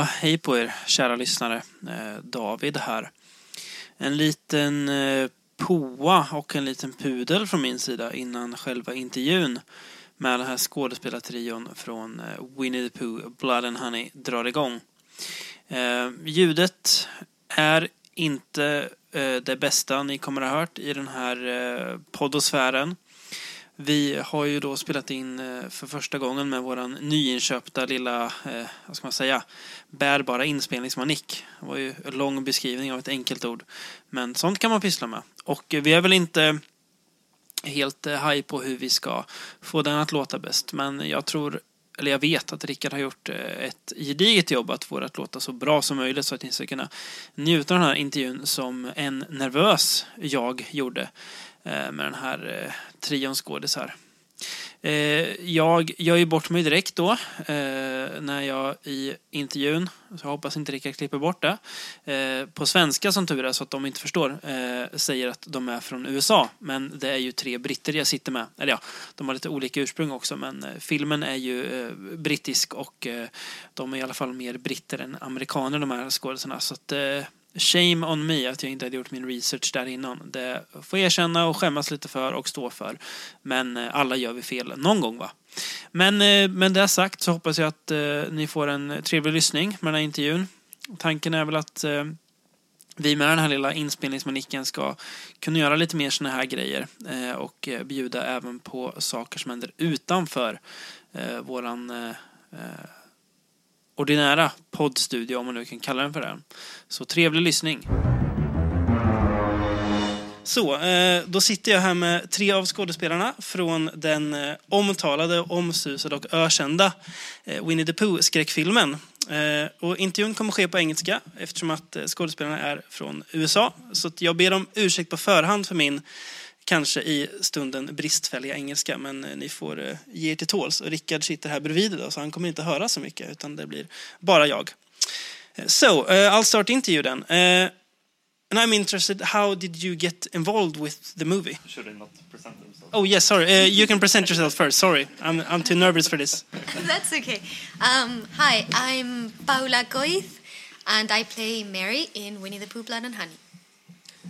Ja, hej på er kära lyssnare. Eh, David här. En liten eh, poa och en liten pudel från min sida innan själva intervjun med den här skådespelartrion från eh, Winnie the Pooh, Blood and Honey drar igång. Ljudet är inte det bästa ni kommer att ha hört i den här poddosfären. Vi har ju då spelat in eh, för första gången med våran nyinköpta lilla, eh, vad ska man säga, bärbara inspelningsmanick. Det var ju en lång beskrivning av ett enkelt ord. Men sånt kan man pyssla med. Och vi är väl inte helt eh, haj på hur vi ska få den att låta bäst. Men jag tror, eller jag vet att Rickard har gjort eh, ett gediget jobb att få det att låta så bra som möjligt så att ni ska kunna njuta av den här intervjun som en nervös jag gjorde. Eh, med den här eh, trion skådisar. Eh, jag gör ju bort mig direkt då eh, när jag i intervjun, så jag hoppas inte Rickard klipper bort det, eh, på svenska som tur är så att de inte förstår, eh, säger att de är från USA. Men det är ju tre britter jag sitter med. Eller ja, de har lite olika ursprung också men filmen är ju brittisk och de är i alla fall mer britter än amerikaner de här skådisarna. Så att Shame on me att jag inte hade gjort min research där innan. Det får jag erkänna och skämmas lite för och stå för. Men eh, alla gör vi fel någon gång va. Men eh, med det sagt så hoppas jag att eh, ni får en trevlig lyssning med den här intervjun. Tanken är väl att vi med den här lilla inspelningsmanicken ska kunna göra lite mer sådana här grejer och bjuda även på saker som händer utanför våran ordinära poddstudio om man nu kan kalla den för det. Så trevlig lyssning. Så, eh, då sitter jag här med tre av skådespelarna från den eh, omtalade, omsusade och ökända eh, Winnie the Pooh-skräckfilmen. Och intervjun kommer ske på engelska eftersom att skådespelarna är från USA. Så jag ber om ursäkt på förhand för min kanske i stunden bristfälliga engelska, men eh, ni får eh, ge er till tåls. Och Rickard sitter här bredvid idag, så han kommer inte höra så mycket, utan det blir bara jag. Eh, so, uh, I'll start interview then. Uh, and I'm interested, how did you get involved with the movie? Should I not present themselves? Oh yes, sorry. Uh, you can present yourself first. Sorry, I'm, I'm too nervous for this. That's okay. Um, hi, I'm Paula Goith, and I play Mary in Winnie the Pooh, Blood and Honey.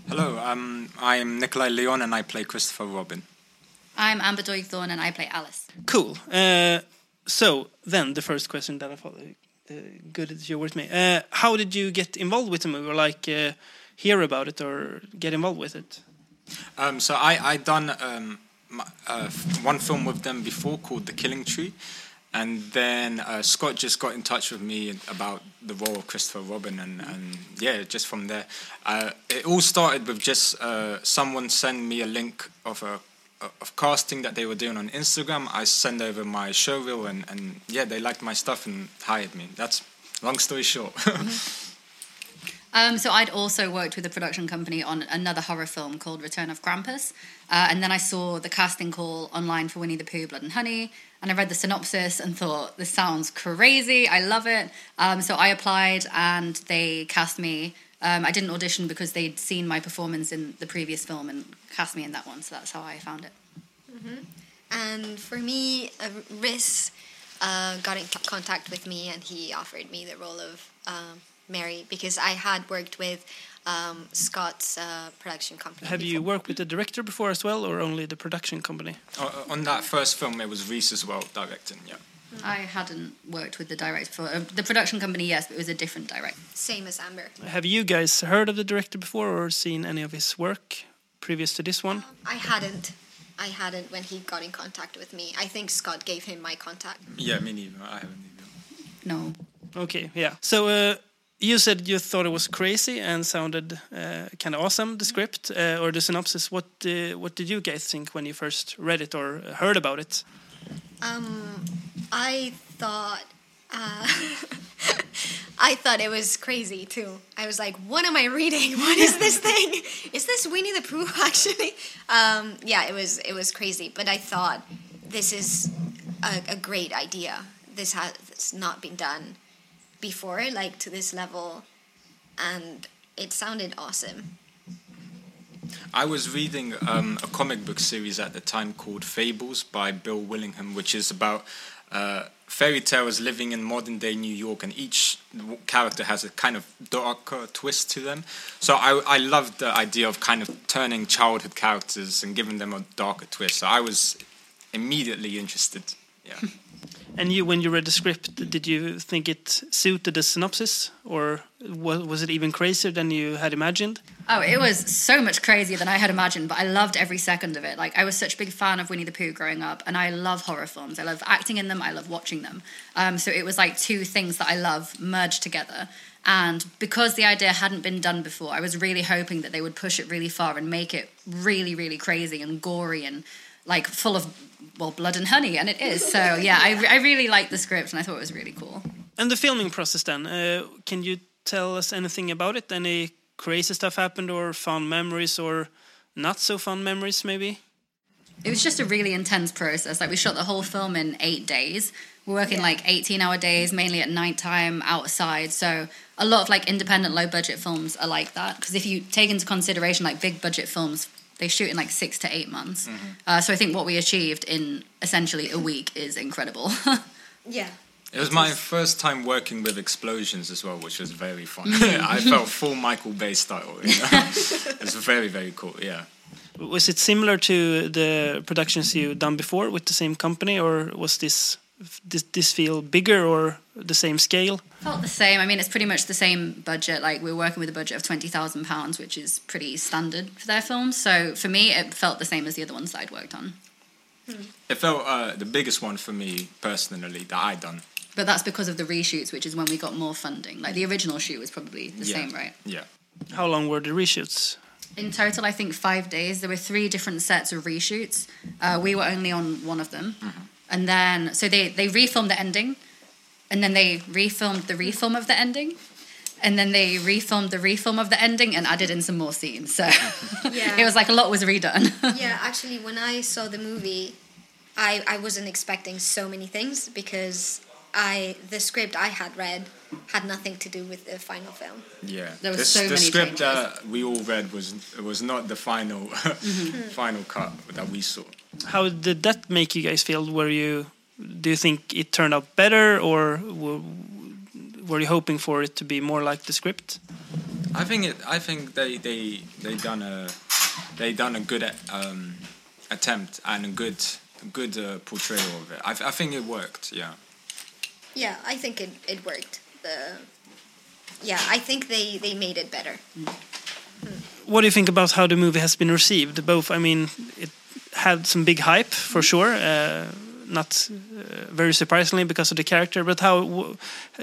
Hello, um, I'm Nikolai Leon and I play Christopher Robin. I'm Amber Doig-Thorne and I play Alice. Cool. Uh, so then the first question that I thought, Uh, good that you're with me. Uh, how did you get involved with the movie, or like uh, hear about it, or get involved with it? Um, so I I done um, my, uh, one film with them before called The Killing Tree, and then uh, Scott just got in touch with me about the role of Christopher Robin, and, and yeah, just from there, uh, it all started with just uh, someone send me a link of a of casting that they were doing on Instagram. I send over my show reel, and, and yeah, they liked my stuff and hired me. That's long story short. Mm-hmm. Um, so I'd also worked with a production company on another horror film called Return of Krampus, uh, and then I saw the casting call online for Winnie the Pooh, Blood and Honey, and I read the synopsis and thought this sounds crazy. I love it. Um, so I applied, and they cast me. Um, I didn't audition because they'd seen my performance in the previous film and cast me in that one. So that's how I found it. Mm-hmm. And for me, uh, Rhys uh, got in contact with me, and he offered me the role of. Um, Mary because I had worked with um, Scott's uh, production company. Have before. you worked with the director before as well, or only the production company? Uh, on that first film, it was Rhys as well directing. Yeah. I hadn't worked with the director before. Uh, the production company, yes, but it was a different director. Same as Amber. Have you guys heard of the director before or seen any of his work previous to this one? Um, I hadn't. I hadn't when he got in contact with me. I think Scott gave him my contact. Yeah, me neither. I haven't either. No. Okay, yeah. So, uh, you said you thought it was crazy and sounded uh, kind of awesome. The script uh, or the synopsis. What uh, what did you guys think when you first read it or heard about it? Um, I thought. Uh, I thought it was crazy too. I was like, "What am I reading? What is this thing? Is this Winnie the Pooh?" Actually, um, yeah, it was it was crazy. But I thought this is a, a great idea. This has not been done before, like to this level, and it sounded awesome. I was reading um, a comic book series at the time called Fables by Bill Willingham, which is about uh, fairy tales living in modern day New York, and each character has a kind of darker twist to them. So I I loved the idea of kind of turning childhood characters and giving them a darker twist. So I was immediately interested. Yeah. And you, when you read the script, did you think it suited the synopsis, or was, it even crazier than you had imagined? Oh, it was so much crazier than I had imagined, but I loved every second of it. Like, I was such a big fan of Winnie the Pooh growing up, and I love horror films. I love acting in them, I love watching them. Um, so it was like two things that I love merged together. And because the idea hadn't been done before, I was really hoping that they would push it really far and make it really, really crazy and gory and like full of, well, blood and honey. And it is. So, yeah, I, I really liked the script and I thought it was really cool. And the filming process then, uh, can you tell us anything about it? Any crazy stuff happened, or fun memories, or not so fun memories, maybe? it was just a really intense process. Like we shot the whole film in eight days. We're working Yeah. like eighteen hour days, mainly at nighttime outside. So a lot of like independent low budget films are like that. Because if you take into consideration like big budget films, they shoot in like six to eight months. Uh, so I think what we achieved in essentially a week is incredible. Yeah. It was my first time working with explosions as well, which was very fun. I felt full Michael Bay style. You know? it was very, very cool. Yeah. Was it similar to the productions you done before with the same company, or was this this, this feel bigger or the same scale? Felt the same. I mean, it's pretty much the same budget. Like we're working with a budget of twenty thousand pounds, which is pretty standard for their films. So for me, it felt the same as the other ones that I'd worked on. It felt uh, the biggest one for me personally that I'd done. But that's because of the reshoots, which is when we got more funding. Like the original shoot was probably the yeah. same, right? Yeah. How long were the reshoots? In total, I think five days. There were three different sets of reshoots. Uh, we were only on one of them, and then so they they refilmed the ending, and then they refilmed the refilm of the ending, and then they refilmed the refilm of the ending and added in some more scenes. So Yeah. it was like a lot was redone. yeah, actually, when I saw the movie, I, I wasn't expecting so many things because I the script I had read had nothing to do with the final film. Yeah. There was the, so the many script changes. that we all read was was not the final mm-hmm. final cut that we saw. How did that make you guys feel? Were you do you think it turned out better, or were, were you hoping for it to be more like the script? I think it. I think they they they done a they done a good um, attempt and a good good uh, portrayal of it. I, I think it worked. Yeah. Yeah, I think it, it worked. The yeah, I think they, they made it better. What do you think about how the movie has been received? Both, I mean, it had some big hype for sure. Uh, not uh, very surprisingly because of the character, but how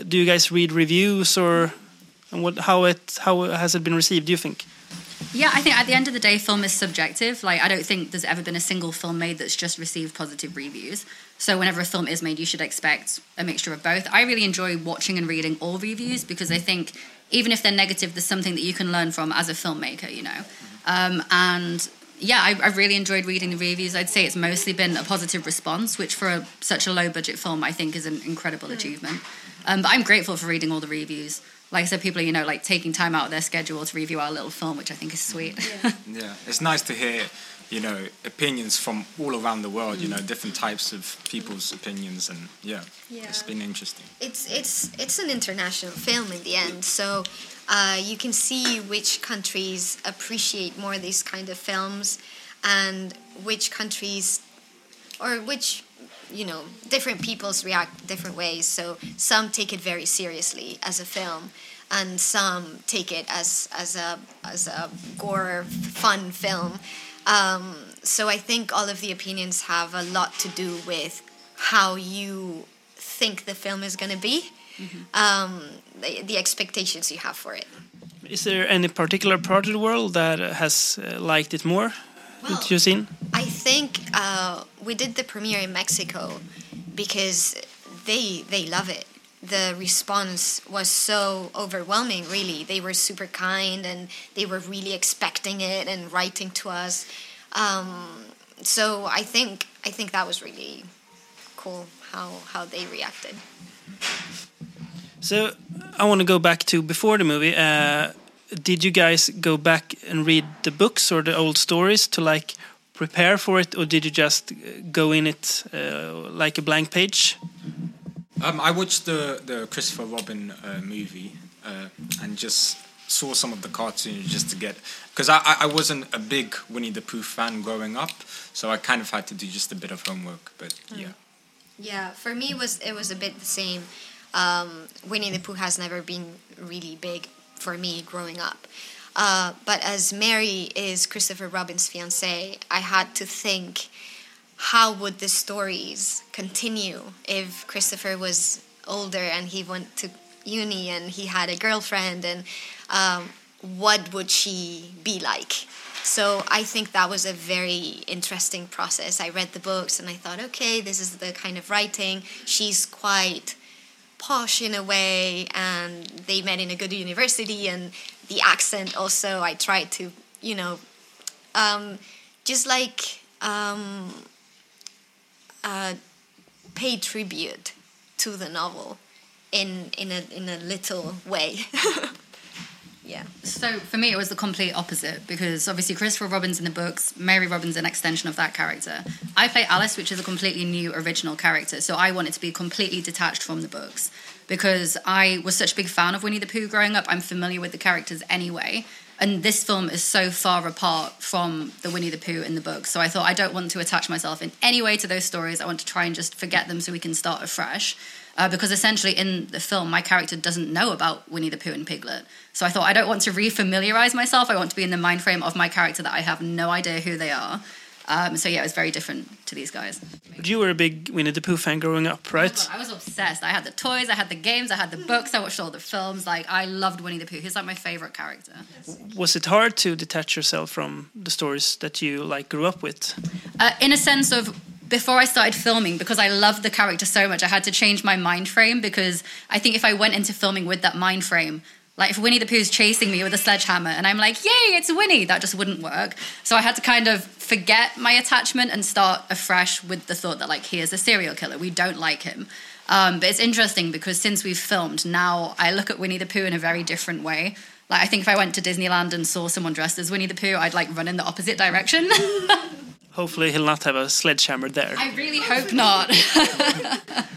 do you guys read reviews or what how it how has it been received? Do you think? Yeah, I think at the end of the day, film is subjective. Like, I don't think there's ever been a single film made that's just received positive reviews. So, whenever a film is made, you should expect a mixture of both. I really enjoy watching and reading all reviews because I think even if they're negative, there's something that you can learn from as a filmmaker, you know? Um, and yeah, I, I've really enjoyed reading the reviews. I'd say it's mostly been a positive response, which for a, such a low budget film, I think is an incredible hmm. achievement. Um, but I'm grateful for reading all the reviews. Like I said, people are, you know, like taking time out of their schedule to review our little film, which I think is hmm. sweet. Yeah. It's nice to hear, you know, opinions from all around the world. You know, hmm. different types of people's opinions, and yeah, it's been interesting. It's it's it's an international film in the end, so uh, you can see which countries appreciate more these kind of films, and which countries, or which, you know, different peoples react different ways. So some take it very seriously as a film, and some take it as as a as a gore fun film. Um, so I think all of the opinions have a lot to do with how you think the film is going to be, um, the, the expectations you have for it. Is there any particular part of the world that has uh, liked it more that you've seen? I think uh, we did the premiere in Mexico because they they love it. The response was so overwhelming. Really, they were super kind and they were really expecting it and writing to us. Um, so I think I think that was really cool how how they reacted. So I want to go back to before the movie. Uh, did you guys go back and read the books or the old stories to like prepare for it, or did you just uh, go in it uh, like a blank page? Um, I watched the the Christopher Robin uh, movie uh, and just saw some of the cartoons just to get because I, I I wasn't a big Winnie the Pooh fan growing up, so I kind of had to do just a bit of homework. But yeah, Yeah, for me it was it was a bit the same. Um, Winnie the Pooh has never been really big for me growing up. Uh, but as Mary is Christopher Robin's fiance, I had to think how would the stories continue if Christopher was older and he went to uni and he had a girlfriend and um, what would she be like? So I think that was a very interesting process. I read the books and I thought, okay, this is the kind of writing. She's quite posh in a way, and they met in a good university, and the accent also. I tried to, you know, um, just like um, uh, pay tribute to the novel in in a in a little way. yeah. So for me, it was the complete opposite because obviously Christopher Robin's in the books, Mary Robin's an extension of that character. I play Alice, which is a completely new original character, so I wanted it to be completely detached from the books because I was such a big fan of Winnie the Pooh growing up. I'm familiar with the characters anyway. And this film is so far apart from the Winnie the Pooh in the book. So I thought I don't want to attach myself in any way to those stories. I want to try and just forget them so we can start afresh. Uh, because essentially in the film, my character doesn't know about Winnie the Pooh and Piglet. So I thought I don't want to re-familiarize myself. I want to be in the mind frame of my character that I have no idea who they are. Um, so yeah, it was very different to these guys. But you were a big Winnie the Pooh fan growing up, right? Oh God, I was obsessed. I had the toys, I had the games, I had the books, I watched all the films. Like I loved Winnie the Pooh. He's like my favorite character. Was it hard to detach yourself from the stories that you like grew up with? Uh, in a sense of before I started filming, because I loved the character so much, I had to change my mind frame because I think if I went into filming with that mind frame, like if Winnie the Pooh's chasing me with a sledgehammer and I'm like, yay, it's Winnie, that just wouldn't work. So I had to kind of forget my attachment and start afresh with the thought that like he is a serial killer. We don't like him. Um, but it's interesting because since we've filmed, now I look at Winnie the Pooh in a very different way. Like I think if I went to Disneyland and saw someone dressed as Winnie the Pooh, I'd like run in the opposite direction. Hopefully, he'll not have a sledgehammer there. I really hope not.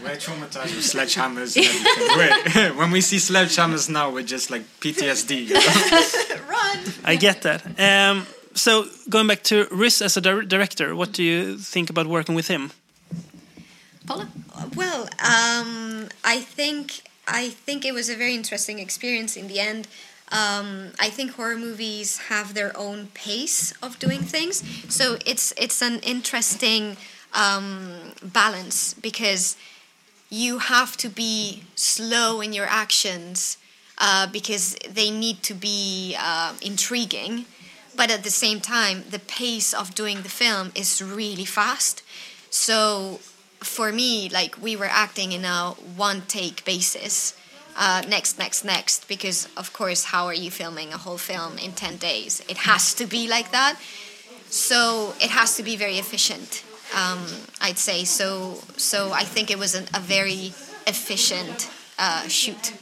we're traumatized with sledgehammers. And. We're- when we see sledgehammers now, we're just like PTSD. you know? Run. I get that. Um, so, going back to Rhys as a dir- director, what do you think about working with him? Paula? Well, um, I think I think it was a very interesting experience in the end. Um, I think horror movies have their own pace of doing things, so it's it's an interesting um, balance because you have to be slow in your actions uh, because they need to be uh, intriguing, but at the same time, the pace of doing the film is really fast. So for me, like we were acting in a one take basis. Uh, next, next, next, because of course, how are you filming a whole film in 10 days? It has to be like that. So it has to be very efficient, um, I'd say. So, so I think it was an, a very efficient uh, shoot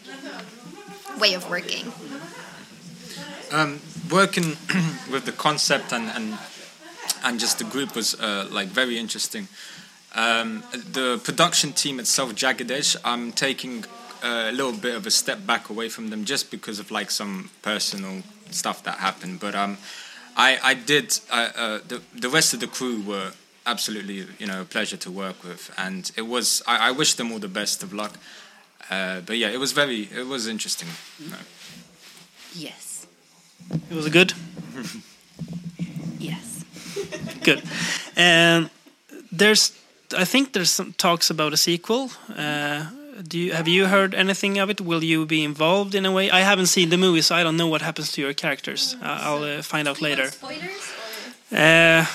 way of working. um, working with the concept and, and and just the group was uh, like very interesting. Um, the production team itself, Jagged Edge, I'm taking a little bit of a step back away from them just because of like some personal stuff that happened. But um, I I did uh, uh, the the rest of the crew were absolutely you know a pleasure to work with, and it was I, I wish them all the best of luck. Uh, but yeah, it was very it was interesting. you know. Yes. It was good. Yes. Good. And there's, I think there's some talks about a sequel. Uh, do you have you heard anything of it? Will you be involved in a way? I haven't seen the movie, so I don't know what happens to your characters. Uh, I'll uh, find out later. Spoilers? Uh,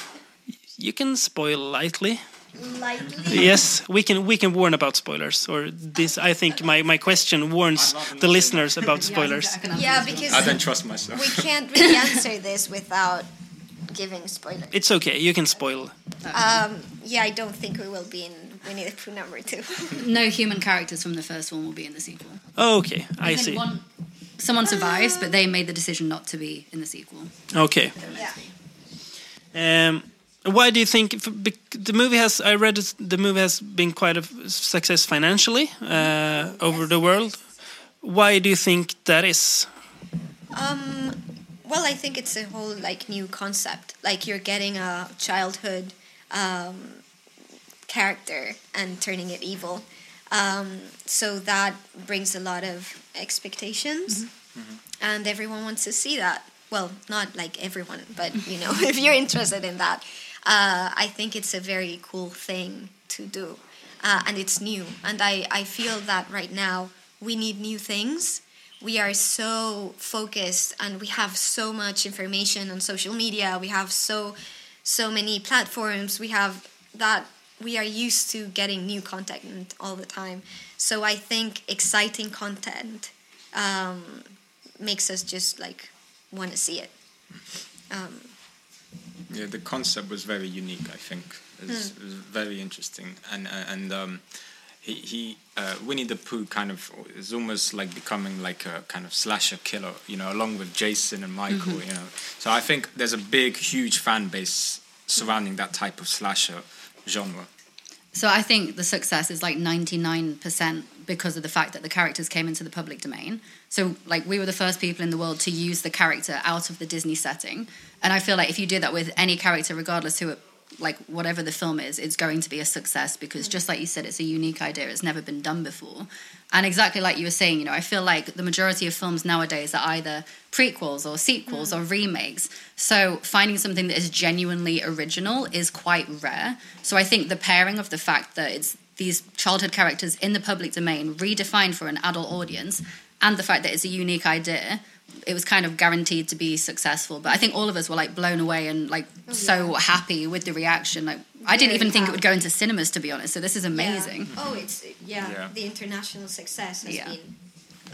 you can spoil lightly. Lightly? Yes, we can we can warn about spoilers. Or this, I think my, my question warns the listeners about spoilers. Yeah, because I don't trust myself. we can't really answer this without giving spoilers. It's okay. You can spoil. Um, yeah, I don't think we will be in Winnie the Pooh number two. No human characters from the first one will be in the sequel. Okay, I think see. One, someone survives, but they made the decision not to be in the sequel. Okay. yeah. Um, Why do you think the movie has? I read the movie has been quite a success financially uh, over the world. Why do you think that is? Um, well, I think it's a whole like new concept. Like you're getting a childhood um, character and turning it evil. Um, so that brings a lot of expectations, and everyone wants to see that. Well, not like everyone, but you know, if you're interested in that, uh, I think it's a very cool thing to do, uh, and it's new. And I, I feel that right now we need new things. We are so focused and we have so much information on social media. We have so so many platforms. We have that we are used to getting new content all the time so i think exciting content um, makes us just like want to see it um, Yeah, the concept was very unique. I think it was, Hmm. it was very interesting, and uh, and um, he he uh, Winnie the Pooh kind of is almost like becoming like a kind of slasher killer, you know, along with Jason and Michael, Mm-hmm. you know. So I think there's a big, huge fan base surrounding that type of slasher genre. So I think the success is like 99% because of the fact that the characters came into the public domain. So like we were the first people in the world to use the character out of the Disney setting. And I feel like if you do that with any character regardless who it, like whatever the film is, it's going to be a success because just like you said it's a unique idea. It's never been done before. And exactly like you were saying, you know, I feel like the majority of films nowadays are either prequels or sequels or remakes. So finding something that is genuinely original is quite rare. So I think the pairing of the fact that it's these childhood characters in the public domain redefined for an adult audience and the fact that it's a unique idea it was kind of guaranteed to be successful but i think all of us were like blown away and like so happy with the reaction like i didn't Very even think it would go into cinemas to be honest so this is amazing yeah. oh it's yeah, Yeah. the international success has Yeah. been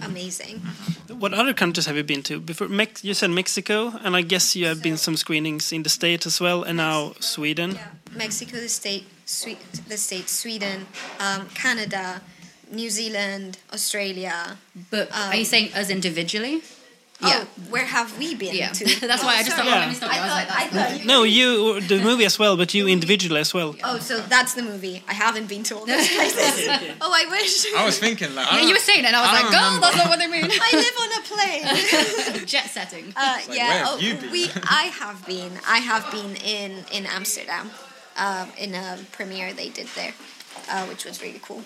amazing What other countries have you been to before? Mex- you said Mexico, and I guess you have been some screenings in the state as well, and now Sweden. Yeah. Mexico, the state, Swe- the state, Sweden, um, Canada, New Zealand, Australia. but are you Um, saying us individually Oh, where have we been yeah to? that's why i just sorry. thought oh, let me stop I. I was thought, like I thought you. No, you the movie as well, but you individually as well. Oh, so that's the movie. I haven't been to all those places. oh, I wish. I was thinking like, yeah, you were saying it and i was I like girl remember. that's not what they mean I live on a plane. jet setting Uh, like, where yeah. have Oh, you been? we. I have been. I have been in in Amsterdam, um, in a premiere they did there, uh, which was really cool.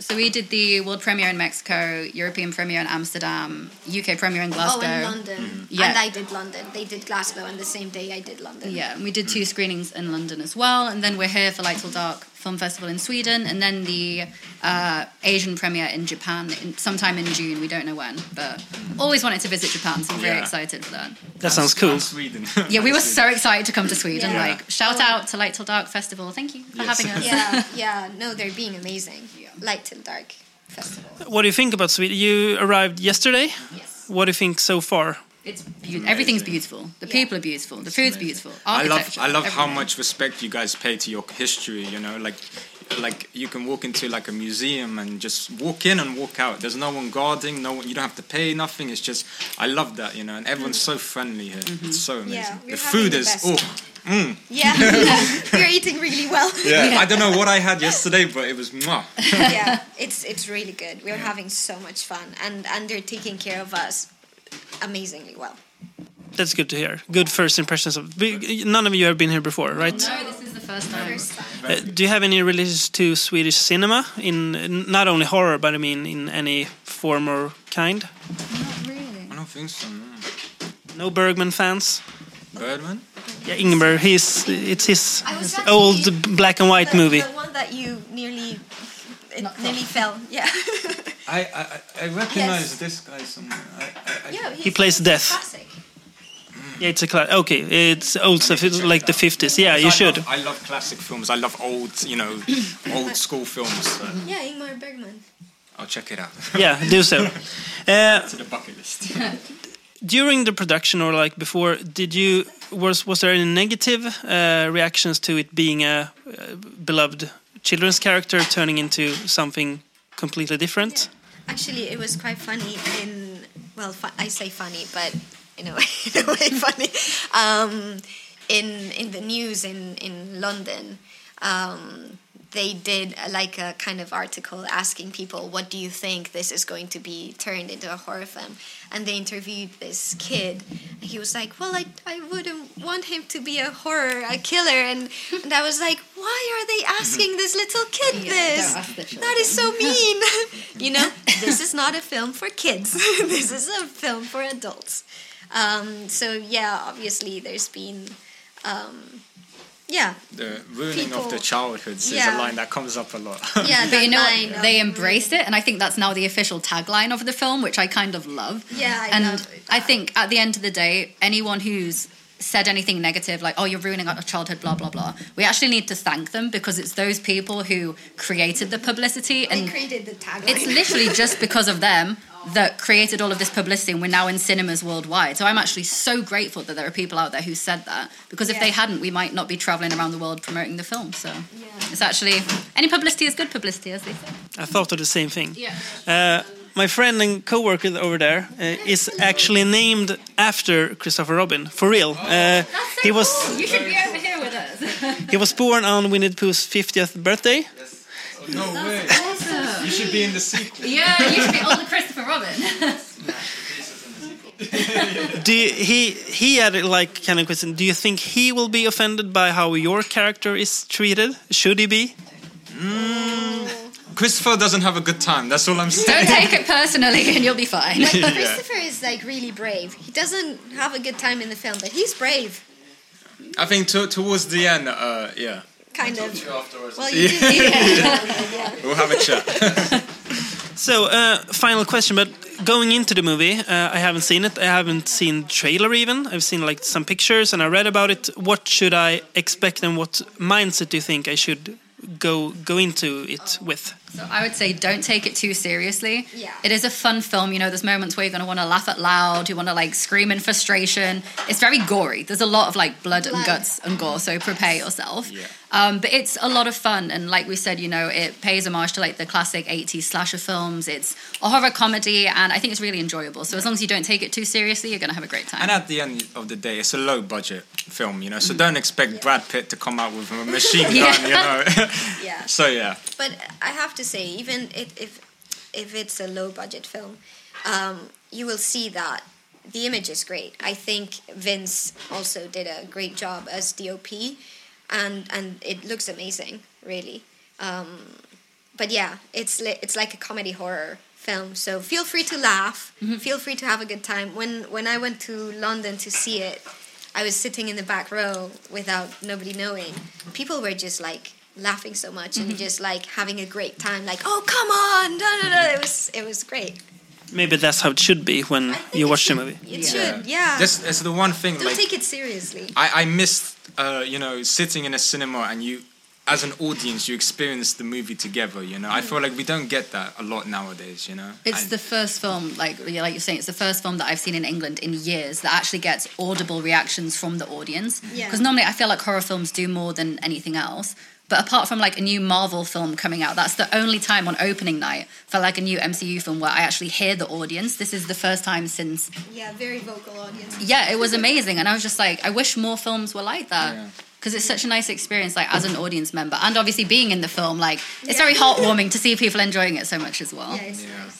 So we did the world premiere in Mexico, European premiere in Amsterdam, UK premiere in Glasgow. Oh, in London. Yeah. And I did London. They did Glasgow, and the same day I did London. Yeah, and we did two screenings in London as well, and then we're here for Light Till Dark Film Festival in Sweden, and then the uh, Asian premiere in Japan in, sometime in June. We don't know when, but always wanted to visit Japan, so I'm very Yeah. excited for that. That sounds cool. And Sweden. Yeah, we were so excited to come to Sweden. Yeah. Like, shout Oh. out to Light Till Dark Festival. Thank you for Yes. having us. yeah, yeah. No, they're being amazing. Yeah. Light till dark festival. What do you think about Sweden? You arrived yesterday. Yes. What do you think so far? It's be- everything's beautiful. The Yeah. people are beautiful. The food's beautiful. I love I love how much respect you guys pay to your history. You know, like like you can walk into like a museum and just walk in and walk out. There's no one guarding. No one. You don't have to pay nothing. It's just I love that. You know, and everyone's mm. so friendly here. It's mm-hmm. so amazing. Yeah, the food the is best. oh. Mm. Yeah, we're eating really well. Yeah. I don't know what I had yesterday, but it was mwah. yeah, it's it's really good. We're having so much fun, and and they're taking care of us amazingly well. That's good to hear. Good first impressions of. None of you have been here before, right? No, this is the first time. First time. Uh, do you have any relations to Swedish cinema in not only horror, but I mean in any form or kind? Not really. I don't think so. No. No Bergman fans? Birdman. Yeah, Ingmar. He's it's his old black and white the, movie. The one that you nearly it Knocked nearly fell. Yeah. I I, I recognize Yes. this guy somewhere. I, I, I, yeah. He plays Death. Classic. Yeah, it's a classic. Okay, it's old stuff. It's like the fifties. Yeah, you I should. Love, I love classic films. I love old, you know, old school films. So Yeah, Ingmar Bergman. I'll check it out. Yeah, do so. Uh, to the bucket list. during the production or like before, did you was was there any negative uh, reactions to it being a uh, beloved children's character turning into something completely different? Actually, it was quite funny. In well, fu- I say funny, but in a way, in a way funny. Um, in in the news in in London, um, they did uh, like a kind of article asking people, "What do you think this is going to be turned into a horror film?" And they interviewed this kid, and he was like, "Well, I I wouldn't want him to be a horror, a killer," and and I was like, "Why are they asking this little kid Yeah, this? don't ask the That is so mean." you know, this is not a film for kids. this is a film for adults. Um, so yeah, obviously there's been, um, yeah, The ruining of the People- childhoods is a line that comes up a lot. yeah. But you know line what? They embraced it, and I think that's now the official tagline of the film, which I kind of love. Yeah, I and love I think at the end of the day, anyone who's said anything negative, like "Oh, you're ruining our childhood," blah blah blah, we actually need to thank them because it's those people who created the publicity, They and created the tagline. it's literally just because of them that created all of this publicity, and we're now in cinemas worldwide. So I'm actually so grateful that there are people out there who said that because if Yeah. they hadn't, we might not be traveling around the world promoting the film. So Yeah. it's actually any publicity is good publicity, as they say. I thought of the same thing. Yeah. Uh, my friend and coworker over there uh, is actually named after Christopher Robin, for real. Uh, he was You should be over here with us. he was born on Winnie the Pooh's 50th birthday. Yes. no way. Awesome. You should be in the sequel. Yeah, you should be older Christopher Robin. Do you, he he had like kind of question? Do you think he will be offended by how your character is treated? Should he be? Christopher doesn't have a good time. That's all I'm saying. Don't take it personally, and you'll be fine. But Christopher is like really brave. He doesn't have a good time in the film, but he's brave, I think to, towards the end, uh, yeah, kind of. afterwards. Well, you do. Yeah. we'll have a chat. So, uh, final question. But going into the movie, uh, I haven't seen it. I haven't seen trailer even. I've seen like some pictures and I read about it. What should I expect and what mindset do you think I should go go into it with? So I would say don't take it too seriously. Yeah. It is a fun film. You know, there's moments where you're going to want to laugh out loud. You want to like scream in frustration. It's very gory. There's a lot of like blood, and guts and gore. So prepare yourself. Yeah. Um, but it's a lot of fun. And like we said, you know, it pays homage to like the classic 80s slasher films. It's a horror comedy. And I think it's really enjoyable. So as long as you don't take it too seriously, you're going to have a great time. and at the end of the day, it's a low budget film, you know. So don't expect Brad Pitt to come out with a machine gun, Yeah. you know. Yeah. so yeah, But I have to say, even if if, if it's a low budget film, um, you will see that the image is great. I think Vince also did a great job as DOP, and and it looks amazing, really. Um, but yeah, it's li- it's like a comedy horror film. So feel free to laugh. Feel free to have a good time. When when I went to London to see it, I was sitting in the back row without nobody knowing. People were just like laughing so much and just like having a great time. Like, oh come on, da, da, da. it was it was great. Maybe that's how it should be when you watch the movie. It Yeah. should, yeah. that's that's the one thing. Don't like take it seriously. I I missed, uh, you know, sitting in a cinema and you. As an audience, you experience the movie together. You know, I feel like we don't get that a lot nowadays. You know, It's And- the first film, like like you're saying, it's the first film that I've seen in England in years that actually gets audible reactions from the audience. Yeah. Because normally I feel like horror films do more than anything else. But apart from like a new Marvel film coming out, that's the only time on opening night for like a new MCU film where I actually hear the audience. This is the first time since Yeah, very vocal audience. yeah, it was amazing, and I was just like, I wish more films were like that. Yeah. Because it's such a nice experience, like as an audience member, and obviously being in the film, like it's Yeah. very heartwarming to see people enjoying it so much as well. Yeah, it's Yeah. nice.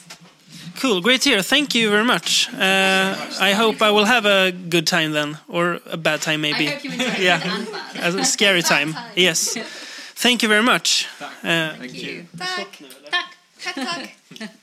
Cool, great here. Thank you very much. Uh, I hope I will have a good time then, or a bad time maybe. I hope you enjoy Yeah. good and bad. a scary time. Yes. Thank you very much. Uh, Thank you. Tack, Tack. tack, tack.